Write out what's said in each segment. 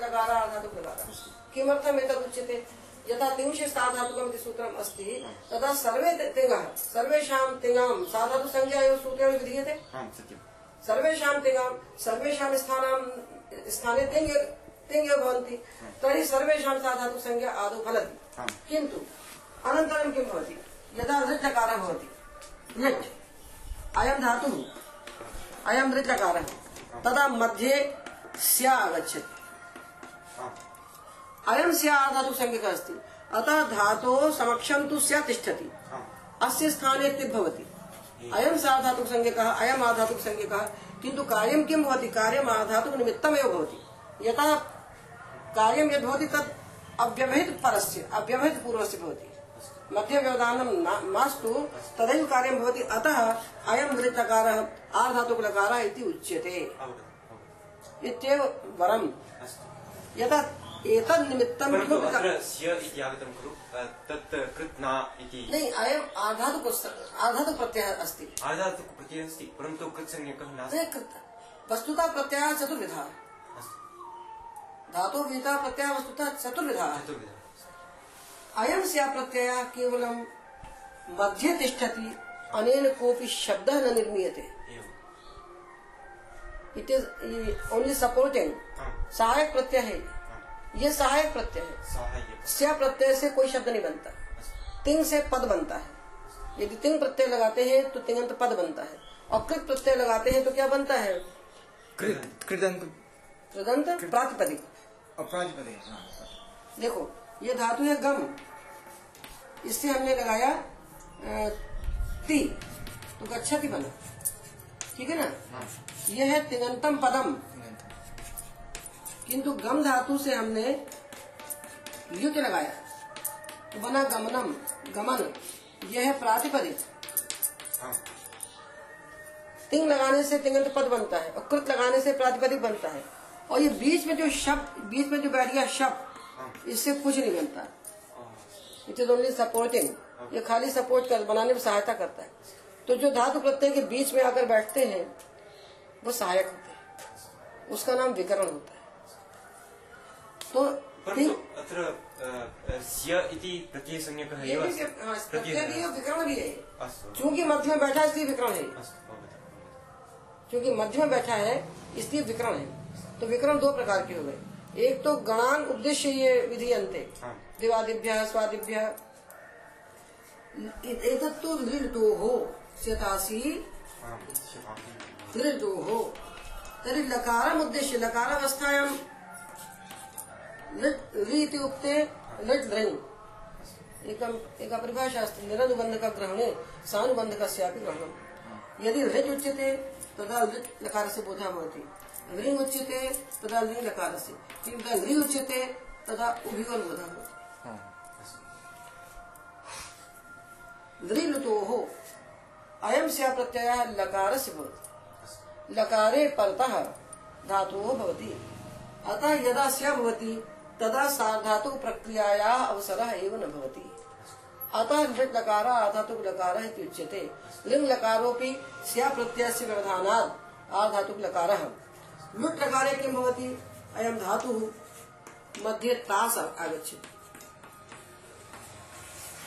लकारा आधातुक लकारा किमर्थम् एतदुच्यते यथा तिंशे साधातुकमिति सूत्रम् अस्ति तदा सर्वे ते- तिङः सर्वेषां तिङां साधातुसंज्ञा एव सूत्रेण विधीयते। सर्वेषां तिङां सर्वेषां स्थानां स्थाने तिङ् तिङ् एव भवन्ति तर्हि सर्वेषां साधातुसंज्ञा आदौ फलति। किन्तु अनन्तरं किं भवति? यदा लृट्लकारः भवति। अयं धातुः। अयं लृट्लकारः तदा मध्ये स्या आगच्छति। आम् अयं स्या धातुः संज्ञकः अस्ति। अतः धातोः समक्षं तु स्या तिष्ठति। आम् अस्य स्थाने भवति अयं साधातुक संज्ञकः अयम् आधातुक संज्ञकः किन्तु कार्यं किं भवति? कार्यम् आधातुक निमित्तमेव भवति। यथा कार्यं यद् भवति तत् अव्यवहित परस्य अव्यवहित पूर्वस्य भवति। मध्ये व्यवधानं मास्तु तदैव कार्यं भवति। अतः अयं लृट्लकारः आर्धातुकलकारः इति उच्यते। इत्येव वरम्। अस्तु यथा एतद् निमित्तं किमपि अत्र का- स्य इति आगतं खलु तत् कृत् न इति। नहीं अयम् आधातुक आधातुक प्रत्ययः अस्ति। आधातुक प्रत्ययः अस्ति परन्तु कृत्संज्ञकः नास्ति? वस्तुतः प्रत्ययः चतुर्विधः। अस्तु। धातु विधा प्रत्यय वस्तुतः चतुर्विधा। चतुर्विधः। अयम स्या प्रत्यय केवलं मध्ये तिष्ठति अनेन कोऽपि शब्दः न निर्मीयते। इट इज़ ओनली सपोर्टिंग सहायक प्रत्यय है। ये सहायक प्रत्यय है। साहाय्यक स्या प्रत्यय से कोई शब्द नहीं बनता। तिंग से पद बनता है। यदि तिंग प्रत्यय लगाते हैं तो तिंगंत पद बनता है। और कृत प्रत्यय लगाते हैं तो क्या बनता है? कृत कृदंत। कृदंत? प्रातिपदिक। हाँ। देखो ये धातु है गम। इससे हमने लगाया ती। तो गच्छति बना। ठीक है ना? यह है तिगंतम पदम। किंतु गम धातु से हमने युत लगाया। तो बना गमनम गमन। यह है प्रातिपदिक। तिंग लगाने से तिंगंत पद बनता है और कृत लगाने से प्रातिपदिक बनता है। और ये बीच में जो शब्द बीच में जो बैठ गया शब्द इससे कुछ नहीं बनता। इट इज़ ओनली सपोर्टिंग ये खाली सपोर्ट कर बनाने में सहायता करता है। तो जो धातु प्रत्यय के बीच में आकर बैठते हैं वो सहायक होते हैं। उसका नाम विकरण होता है। तो अत्र अ, अ, इति प्रत्ययसंज्ञकः ये एव भी अस्ति। विक- हाँ, भी है है। चूँकि मध्य में बैठा है इसलिए विकरण है। क्योंकि मध्य में बैठा है इसलिए विकरण है। तो विकरण दो प्रकार के हो गए। एक तो गणांग उद्देश्य ये विधि अंते। आम् दिवादिभ्य स्वादिभ्य। एतत्तु लृतो हो शतासी लृतो तर्हि लकारम उद्देश्य लकारावस्थायां लट् लि इति उक्ते लट् लृङ् एकम् एका परिभाषा अस्ति निरनुबन्धकग्रहणे सानुबन्धकस्यापि ग्रहणम्। यदि लृट् उच्यते तदा लृट् लकारस्य बोधः भवति। लृङ् उच्यते तदा लिङ् लकारस्य। किन्तु यदा लृ उच्यते तदा उभिवल्बोधः भवति। हाँ अयं स्या प्रत्ययः लकारस्य भवति अस्तु लकारे परतः धातुः भवति। अतः यदा स्या तदा सार्धातु प्रक्रियायाः अवसरः एव न भवति। अतः लृट् लकारः आधातुक लकारः इति उच्यते। लिङ् लकारोऽपि स्या प्रत्ययस्य व्यवधानात् आधातुक लकारः। लुट् लकारे किं भवति? अयं धातुः मध्ये तास् आगच्छति।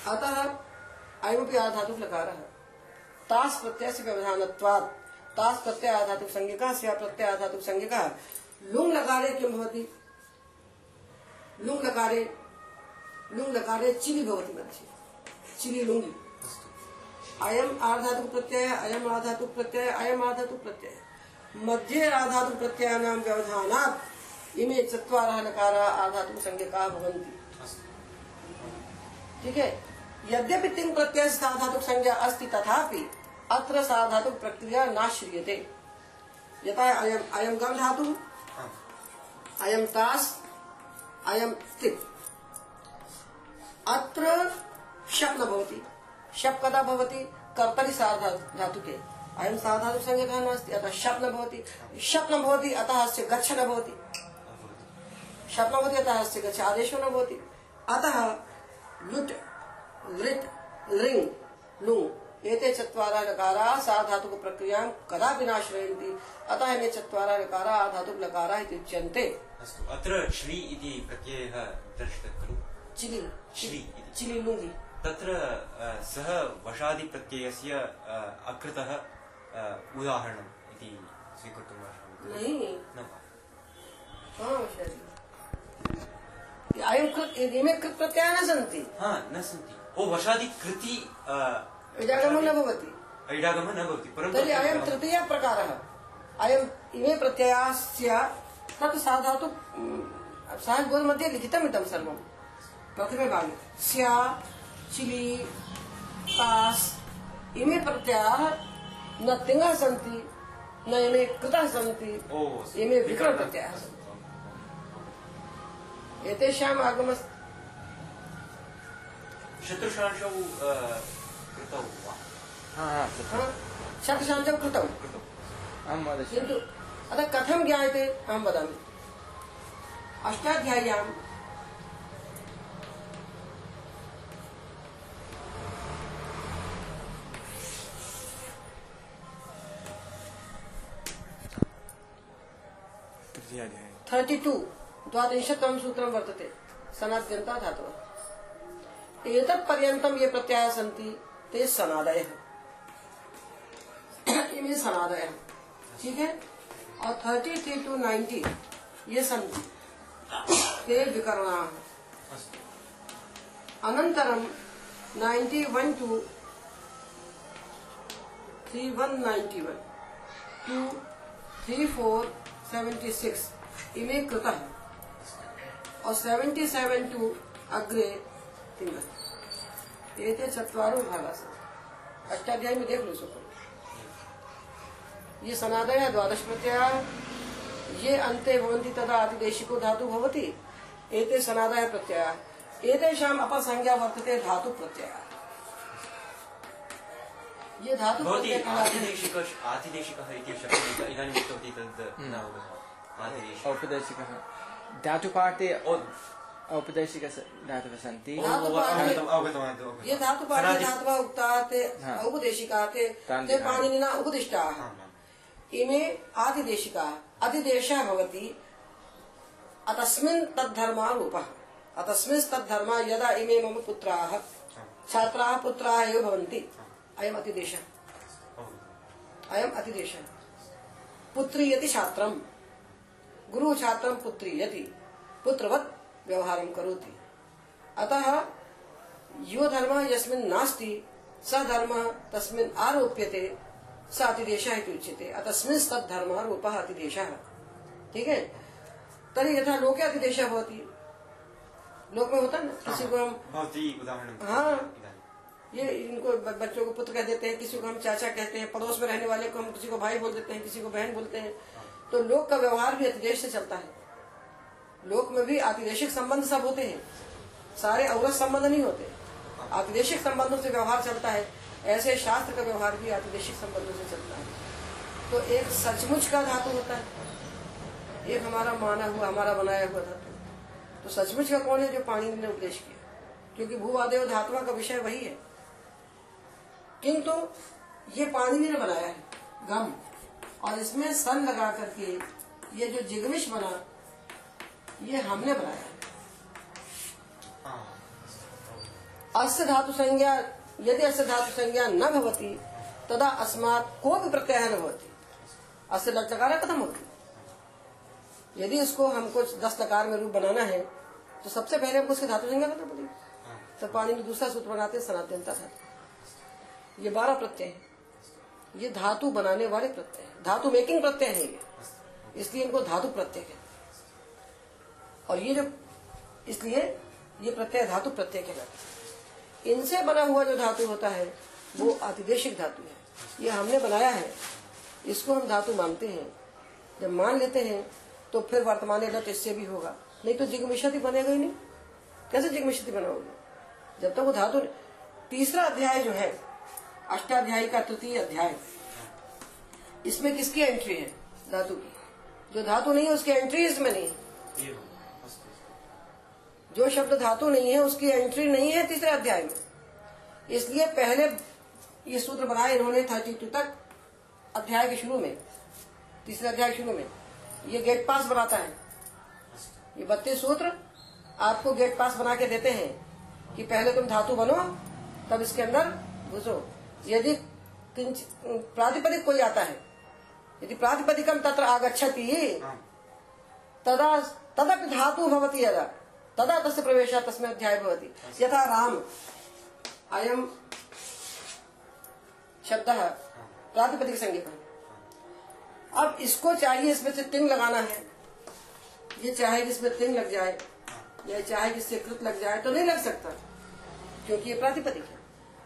अतः अयमपि आधातुक लकारः। तास् प्रत्ययस्य व्यवधानत्वात् तास् प्रत्यय आधातुक संज्ञकः स्या प्रत्यय आधातुक संज्ञकः लुङ् लकारे किं भवति? लुङ् लकारे लुङ् लकारे चिलि भवति मध्ये चिलि लुङ्गि अयम् आधातुक प्रत्यय, अयम् आधातुक प्रत्यय, अयम् आधातुक प्रत्यय। मध्ये आधातुक प्रत्ययानां व्यवधानात् इमे चत्वारः लकाराः आधातुक संज्ञकाः भवन्ति। ठीक है? यद्यपि तिंग प्रत्यय साधातुक संज्ञा अस्ति तथापि अत्र साधातुक प्रक्रिया नाश्रियते। यथा अयम अयम गम धातु अयम तास अयम तिप् अत्र शप न भवति। शप कदा भवति? कर्तरि साधा धातुके अयम साधातुक संज्ञकः नास्ति अतः शप न भवति। शप न भवति अतः अस्य गच्छ न भवति। शप न भवति अतः अस्य गच्छ आदेशो न भवति। अतः लुट् लृट् लृङ् लुङ्। एते चत्वारा लकारा सा धातुक प्रक्रियाँ कदा विनाश्रयन्ति अतः इमे चत्वारा लकारा धातुक लकारा इति उच्यन्ते। अस्तु अत्र श्री इति प्रत्ययः दर्शितः खलु? चिलि श्री चिलि लुङ्गि तत्र सः वशादिप्रत्ययस्य अकृतः उदाहरणम् इति स्वीकर्तुं अयं कृत् इमे कृत् प्रत्ययाः न सन्ति। हा न सन्ति। ओ वशादि कृति अ, इडागमो न भवति। ऐडागमः न भवति परन्तु तर्हि अयं तृतीयः प्रकारः। अयम् इमे प्रत्ययास्य तत् सा धातु सः गोल् मध्ये लिखितम् इदं सर्वं। प्रथमे भागे स्या चिलि तास् इमे प्रत्ययाः न तिङः सन्ति न इमे कृतः सन्ति इमे विकरणप्रत्ययाः सन्ति। एतेषाम् आगम शत्रुशांशौ अ, कृतौ वा हा। हा कृतौ कृतौ अहं वदामि किन्तु अतः कथं ज्ञायते अहं वदामि अष्टाध्याय्यां थर्टि टु द्वात्रिंशत्तमं सूत्रं वर्तते। सनाद्यन्ता धातवः एतत् ये प्रत्ययाः सन्ति। ते सनादयः इमे सनादयः ठीक है? और थर्टी थ्री टू नाइन्टी ये सन्ति ते विकरणाः अनन्तरं ninety one two three one ninety one two three four seventy six इमे कृतः और सेवेण्टि सेवेन् टु अग्रे तिङ्गः एते चत्वारो भागाः सन्ति में देख लो इसको ये सनादय द्वादश प्रत्यय ये अन्ते भवन्ति तदा अतिदेशिको धातु भवति एते सनादय प्रत्यय एतेषाम् अपसंज्ञा वर्तते धातु प्रत्यय ये धातु भवती प्रत्यय कहलाते हैं। आतिदेशिक आतिदेशिकः इति शब्दः इदानीं उक्तवती तद् न अवगतम् आतिदेशिकः औपदेशिकः। धातुपाठे औपदेशिक धातवः सन्ति ये धातु पाठे धातवः उक्ताः ते हाँ। ते ते हाँ। पाणिनिना उपदिष्टाः। इमे आदिदेशिकाः अधिदेशः भवति अतस्मिन् तद्धर्मारूपः अतस्मिन् तद्धर्मा यदा इमे मम पुत्राः छात्राः पुत्राः एव भवन्ति अयम् अतिदेशः। अयम् अतिदेशः पुत्रीयति छात्रम् गुरुः छात्रं पुत्रीयति पुत्रवत् व्यवहारं करोति। अतः यो धर्मः यस्मिन् नास्ति स धर्मः तस्मिन् आरोप्यते स अतिदेशः इति उच्यते। अतस्मिन् तद्धर्मः रूपः अतिदेशः। ठीक है? तर्हि यथा लोके अतिदेशः भवति। लोक में होता ना? किसी को हम हाँ। ये इनको बच्चों को पुत्र कह देते हैं किसी को हम चाचा कहते हैं पड़ोस में रहने वाले को हम किसी को भाई बोल देते हैं किसी को बहन बोलते हैं। तो लोक का व्यवहार भी अतिदेश से चलता है। लोक में भी आतिदेशिक संबंध सब होते हैं। सारे अवरस संबंध नहीं होते। आतिदेशिक संबंधों से व्यवहार चलता है। ऐसे शास्त्र का व्यवहार भी आतिदेशिक संबंधों से चलता है। तो एक सचमुच का धातु होता है। एक हमारा माना हुआ, हमारा बनाया हुआ धातु। तो सचमुच का कौन है जो पाणिनि ने उपदेश किया? क्योंकि भूवादेव धातुआ का विषय वही है। किंतु ये पाणिनि ने बनाया है, गम। और इसमें सन लगा करके ये जो जिगमिश बना ये हमने बनाया। है। अस्य धातु संज्ञा यदि अस्य धातु संज्ञा न भवति तदा अस्मात् कोऽपि प्रत्ययः न भवति। अस्य लट्लकार कथम होती? यदि इसको हमको दस लकार में रूप बनाना है तो सबसे पहले हमको उसकी धातु संज्ञा करना पड़ेगी। तो पानी में दूसरा सूत्र बनाते हैं सनातनता धातु। ये बारह प्रत्यय है। ये धातु बनाने वाले प्रत्यय हैं। धातु मेकिंग प्रत्यय है ये। इसलिए इनको धातु प्रत्यय कहते हैं। और ये जो, इसलिए ये प्रत्यय धातु प्रत्यय कहलाते हैं। इनसे बना हुआ जो धातु होता है, वो अतिदेशिक धातु है। ये हमने बनाया है। इसको हम धातु मानते हैं। जब मान लेते हैं तो फिर वर्तमान लट इससे भी होगा। नहीं तो जिगमिशति बनेगा ही नहीं। कैसे जिगमिशति बनाओगे? जब तक तो वो धातु तीसरा अध्याय जो है, अष्टाध्यायी का तृतीय अध्याय, इसमें किसकी एंट्री है? धातु की। जो धातु नहीं है, उसकी एंट्री इसमें नहीं है। जो शब्द धातु नहीं है उसकी एंट्री नहीं है तीसरे अध्याय में। इसलिए पहले ये सूत्र बनाए इन्होंने थर्टी टू तक अध्याय के शुरू में तीसरे अध्याय शुरू में। ये गेट पास बनाता है। ये बत्तीस सूत्र आपको गेट पास बना के देते हैं कि पहले तुम धातु बनो तब इसके अंदर घुसो। यदि प्रातिपदिक कोई आता है यदि प्रातिपदिकम तत्र आगच्छति आम् तदा तदपि धातु भवति यदा। तदा तस्य प्रवेशः तस्मिन् अध्याये भवति। यथा राम अयम शब्दः, प्रातिपदिक संज्ञक अब इसको चाहिए इसमें से तिंग लगाना है। ये चाहे कि इसमें तिंग लग जाए, या चाहे कि इससे कृत लग जाए तो नहीं लग सकता, क्योंकि ये प्रातिपदिक है।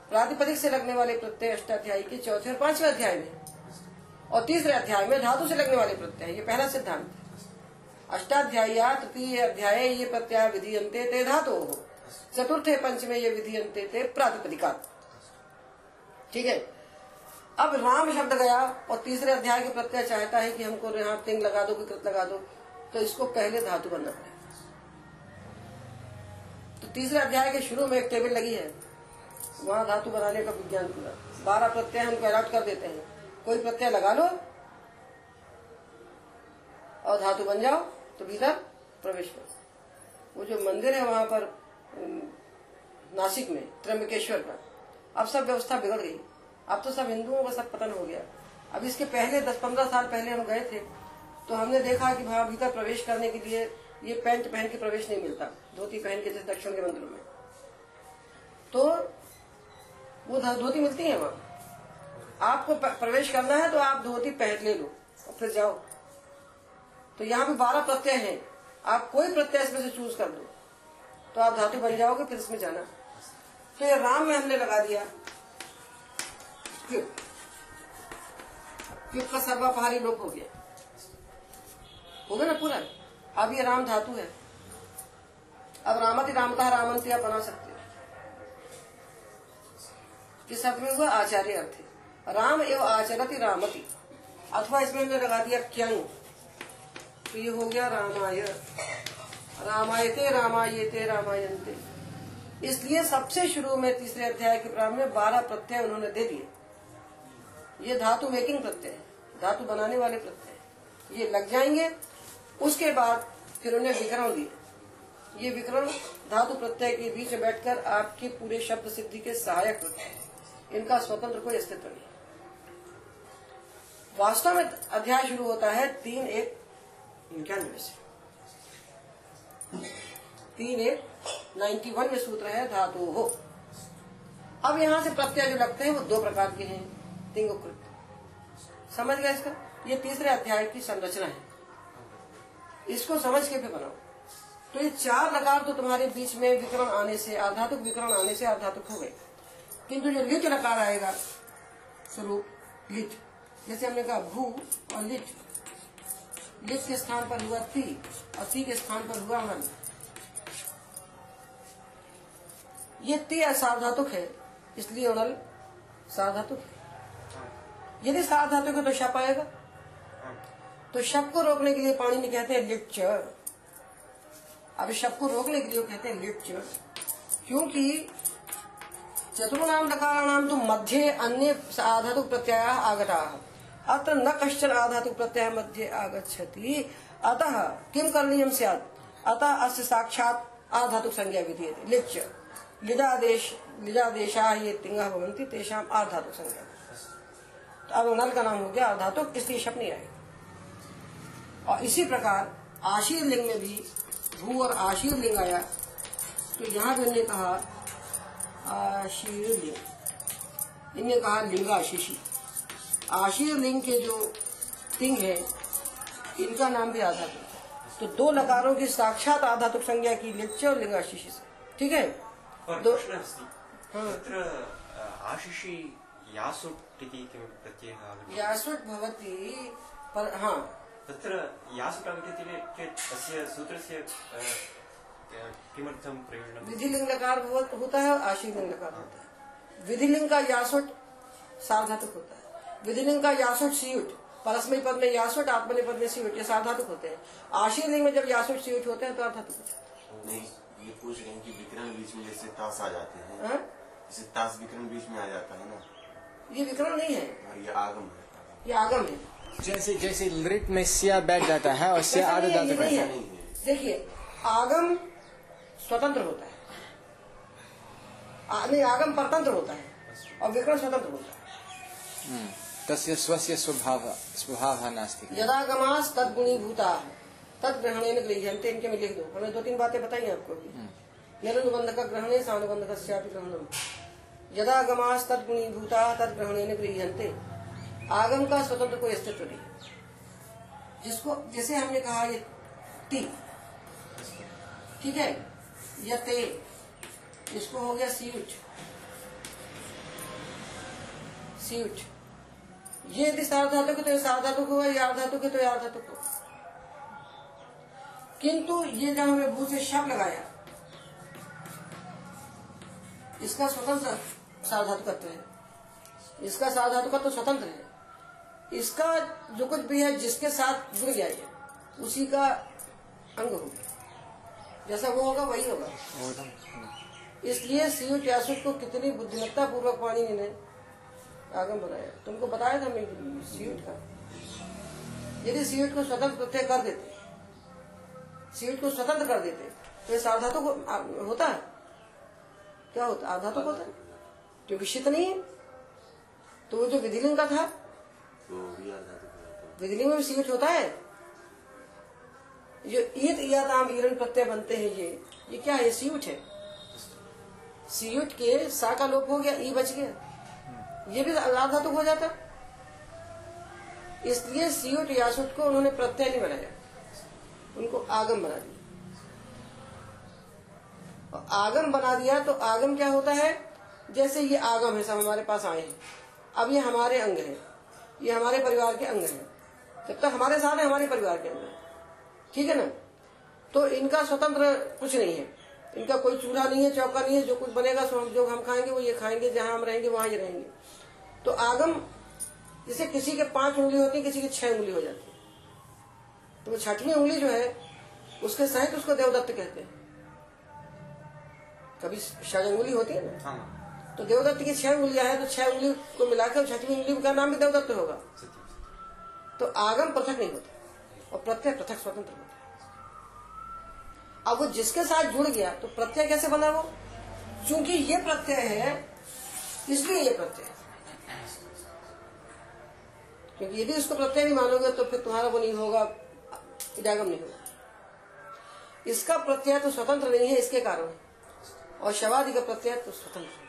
प्रातिपदिक से लगने वाले प्रत्यय अष्टाध्यायी के चौथे और पाँचवें अध्याय में, और तीसरे अध्याय में धातु से लगने वाले प्रत्यय, ये पहला सिद्धांत है। अष्टाध्यायी अध्याय ये प्रत्यय विधीयन्ते ते धातु। चतुर्थे पंचमे ये विधीयन्ते ते प्रातिपदिका ठीक है? अब राम शब्द गया और तीसरे अध्याय के प्रत्यय चाहता है कि हमको यहाँ तिंग लगा दो कृत लगा दो तो इसको पहले धातु बनना पड़ेगा तो तीसरे अध्याय के शुरू में एक टेबल लगी है। वहाँ धातु बनाने का विज्ञान पूरा बारह प्रत्यय हम अलर्ट कर देते हैं। कोई प्रत्यय लगा लो और धातु बन जाओ। तो भीतर प्रवेश करो वो जो मंदिर है वहाँ पर नासिक में, त्र्यंबकेश्वर का अब सब व्यवस्था बिगड़ गई। अब तो सब हिंदुओं का सब पतन हो गया। अब इसके पहले दस पंद्रह साल पहले हम गए थे तो हमने देखा कि वहाँ भीतर प्रवेश करने के लिए ये पैंट पहन के प्रवेश नहीं मिलता, धोती पहन के जैसे दक्षिण के मंदिरों में। तो वो धोती मिलती है वहाँ। आपको प्रवेश करना है तो आप धोती पहन ले लो, और फिर जाओ। तो यहाँ पे बारह प्रत्यय हैं। आप कोई प्रत्यय इसमें से चूज़ कर दो तो आप धातु बन जाओगे, फिर इसमें जाना। फिर राम में हमने लगा दिया। क्यों क्यों का सर्वापहारी लोप हो गया। हो गया ना पूरा? अब ये राम धातु है। अब रामति रामता रामंती आप बना सकते हो। किस अर्थ में हुआ आचार्य अर्थ राम एवं आचरति रामति। अथवा इसमें हमने लगा दिया क्यंग तो ये हो गया रामाय रामायते रामायते रामायणते इसलिए सबसे शुरू में तीसरे अध्याय के प्रारंभ में बारह प्रत्यय उन्होंने दे दिए। ये धातु मेकिंग प्रत्यय धातु बनाने वाले प्रत्यय ये लग जाएँगे। उसके बाद फिर उन्हें विकरण दिए। ये विकरण धातु प्रत्यय के बीच बैठकर आपके पूरे शब्द सिद्धि के सहायक हैं। इनका स्वतंत्र कोई अस्तित्व नहीं। वास्तव में अध्याय शुरू होता है तीन एक से तीन एक नाइन्टी वन में सूत्र है, धातु हो अब यहाँ से प्रत्यय जो लगते हैं, वो दो प्रकार के हैं तिंग समझ गया इसका? ये तीसरे अध्याय की संरचना है। इसको समझ के फिर बनाओ। तो ये चार लकार तो तुम्हारे बीच में विकरण आने से आधातुक विकरण आने से आधातुक हो गए। किंतु जो लिट लकार आएगा, स्वरूप लिट, जैसे हमने कहा भू और लिट लिट के स्थान पर हुआ ती और ती के स्थान पर हुआ मन ये ती असाधातुक है, इसलिए उड़ल साधातुक है। यदि साधातुक है तो शप आएगा। तो शब को रोकने के लिए पानी ने कहते हैं लिट अब शब को रोकने के लिए कहते हैं लिट क्योंकि चतुर्णाम लकाराणाम तो मध्य अन्य साधातुक प्रत्यय आगता। अत्र न कश्चन आधातु प्रत्यय मध्ये आगच्छति। अतः किम करणीयम स्यात्? अतः अस्य साक्षात आधातु संज्ञा विधीयते। लिच लिदादेश लिदादेशा ये तिंगा भवन्ति, तेषाम आधातु संज्ञा। अब नल का नाम हो गया आधातु इसलिए शब नहीं आएगा। और इसी प्रकार आशीर लिंग में भी भू और आशीर लिंग आया। तो यहाँ भी हमने कहा, आशीर लिंग। इनने कहा लिंगाशीषी। आशीर लिंग के जो तिंग है इनका नाम भी आधातुक है तो दो लकारों की साक्षात आधातुक संज्ञा की लिच्च और लिंग आशीषी से। ठीक है? दो- हाँ। आशिषि यासुट् इति किमपि प्रत्ययः? आगच्छति यासुट भवती पर हाँ। तत्र यासुट् आगच्छति चेत् तस्य सूत्रस्य किमर्थं प्रयोजनं? विधि लिंग लकार होता है और लकार होता है। विधि लिंग का यासुट सार्धातुक होता है। विधि लिंग का यासुट सीयुट परस्मय पद में यासुट आत्मनि पद में सीयुट ये सार्धातुक होते हैं। आशीर में जब यासुट सीयुट होते हैं तो अर्थातुक होते हैं। नहीं ये पूछ रहे हैं कि विकरण बीच में जैसे ताश आ जाते हैं। हाँ? जैसे ताश विकरण बीच में आ जाता है ना? ये विकरण नहीं है। ये आगम है। ये आगम है। जैसे जैसे लिट में सिया बैठ जाता है और सिया आधा नहीं है, है। देखिए आगम स्वतंत्र होता है। आ- नहीं आगम परतंत्र होता है और विकरण स्वतंत्र होता है। हम्म, तस्य स्वस्य स्वभाव स्वभाव नास्ति यदागमास तद गुणीभूता। तद ग्रहण गृहते इनके में लिख दो। हमने दो तीन बातें बताई आपको निरुबंध का ग्रहणे सानुबंध का ग्रहणम यदागमास तद गुणीभूता तद ग्रहण गृहते आगम का स्वतंत्र कोई अस्तित्व नहीं। जिसको जैसे हमने कहा ये ती ठीक है? या ते इसको हो गया सीउट सीउट ये यदि सार्वधातुक है तो ये सार्वधातुक होगा ये आर्धातुक है तो आर्धातुक होगा किंतु ये जब हमने भू से शब लगाया इसका स्वतंत्र सार्वधातुकत्व है। इसका सार्वधातुकत्व तो स्वतंत्र है। इसका जो कुछ भी है जिसके साथ जुड़ गया ये उसी का अंग होगा जैसा वो होगा वही होगा। इसलिए सीयू ट्यासुट को कितनी बुद्धिमत्ता पूर्वक पाणी ने आगम बनाया तुमको बताया था मैं सीयूट का। यदि सीयूट को स्वतंत्र प्रत्यय कर देते। सीयूट को स्वतंत्र कर देते। तो ये सावधातु को होता है? क्या होता आधातुक होता है? क्योंकि शीत नहीं है। तो वो जो विधिलिंग का था। तो विधिलिंग में भी सीयूट होता है? जो ईद याताम ईरण प्रत्यय बनते हैं ये। ये क्या है? सीयूट है। सीयूट के सा का लोप हो गया ई बच गया। ये भी आधातुक हो जाता। इसलिए सीयूट यासुट को उन्होंने प्रत्यय नहीं बनाया। उनको आगम बना दिया। और आगम बना दिया तो आगम क्या होता है? जैसे ये आगम है, सब हमारे पास आए हैं। अब ये हमारे अंग हैं। ये हमारे परिवार के अंग हैं। जब तक हमारे साथ है, हमारे परिवार के अंग हैं। ठीक है ना? तो इनका स्वतंत्र कुछ नहीं है। इनका कोई चूल्हा नहीं है, चौका नहीं है। जो कुछ बनेगा, जो हम खाएँगे, वो ये खाएँगे। जहाँ हम रहेंगे, वहाँ ये रहेंगे। तो आगम जैसे किसी के पाँच उंगली होती है किसी की छह उंगली हो जाती है। तो वो छठवीं उंगली जो है उसके सहित उसको देवदत्त कहते हैं। कभी षड उंगली होती है ना? हाँ। तो देवदत्त की छह उंगलियाँ हैं तो छह उंगली को मिलाकर छठवीं उंगली का नाम भी देवदत्त होगा। तो आगम पृथक नहीं होता और प्रत्यय पृथक स्वतंत्र होता है। अब वो जिसके साथ जुड़ गया तो प्रत्यय कैसे बना वो? क्योंकि ये प्रत्यय है इसलिए ये प्रत्यय है। क्योंकि यदि उसको प्रत्यय नहीं मानोगे तो फिर तुम्हारा वो नहीं होगा इडागम नहीं होगा। इसका प्रत्यय तो स्वतंत्र नहीं है इसके कारण। और शवादि का प्रत्यय तो स्वतंत्र है।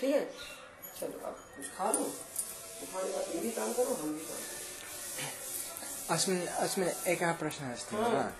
ठीक है? चलो आप कुछ खा लो तुम भी काम करो हम भी काम करो। अस्मिन् अस्मिन् एकः प्रश्नः अस्ति हा।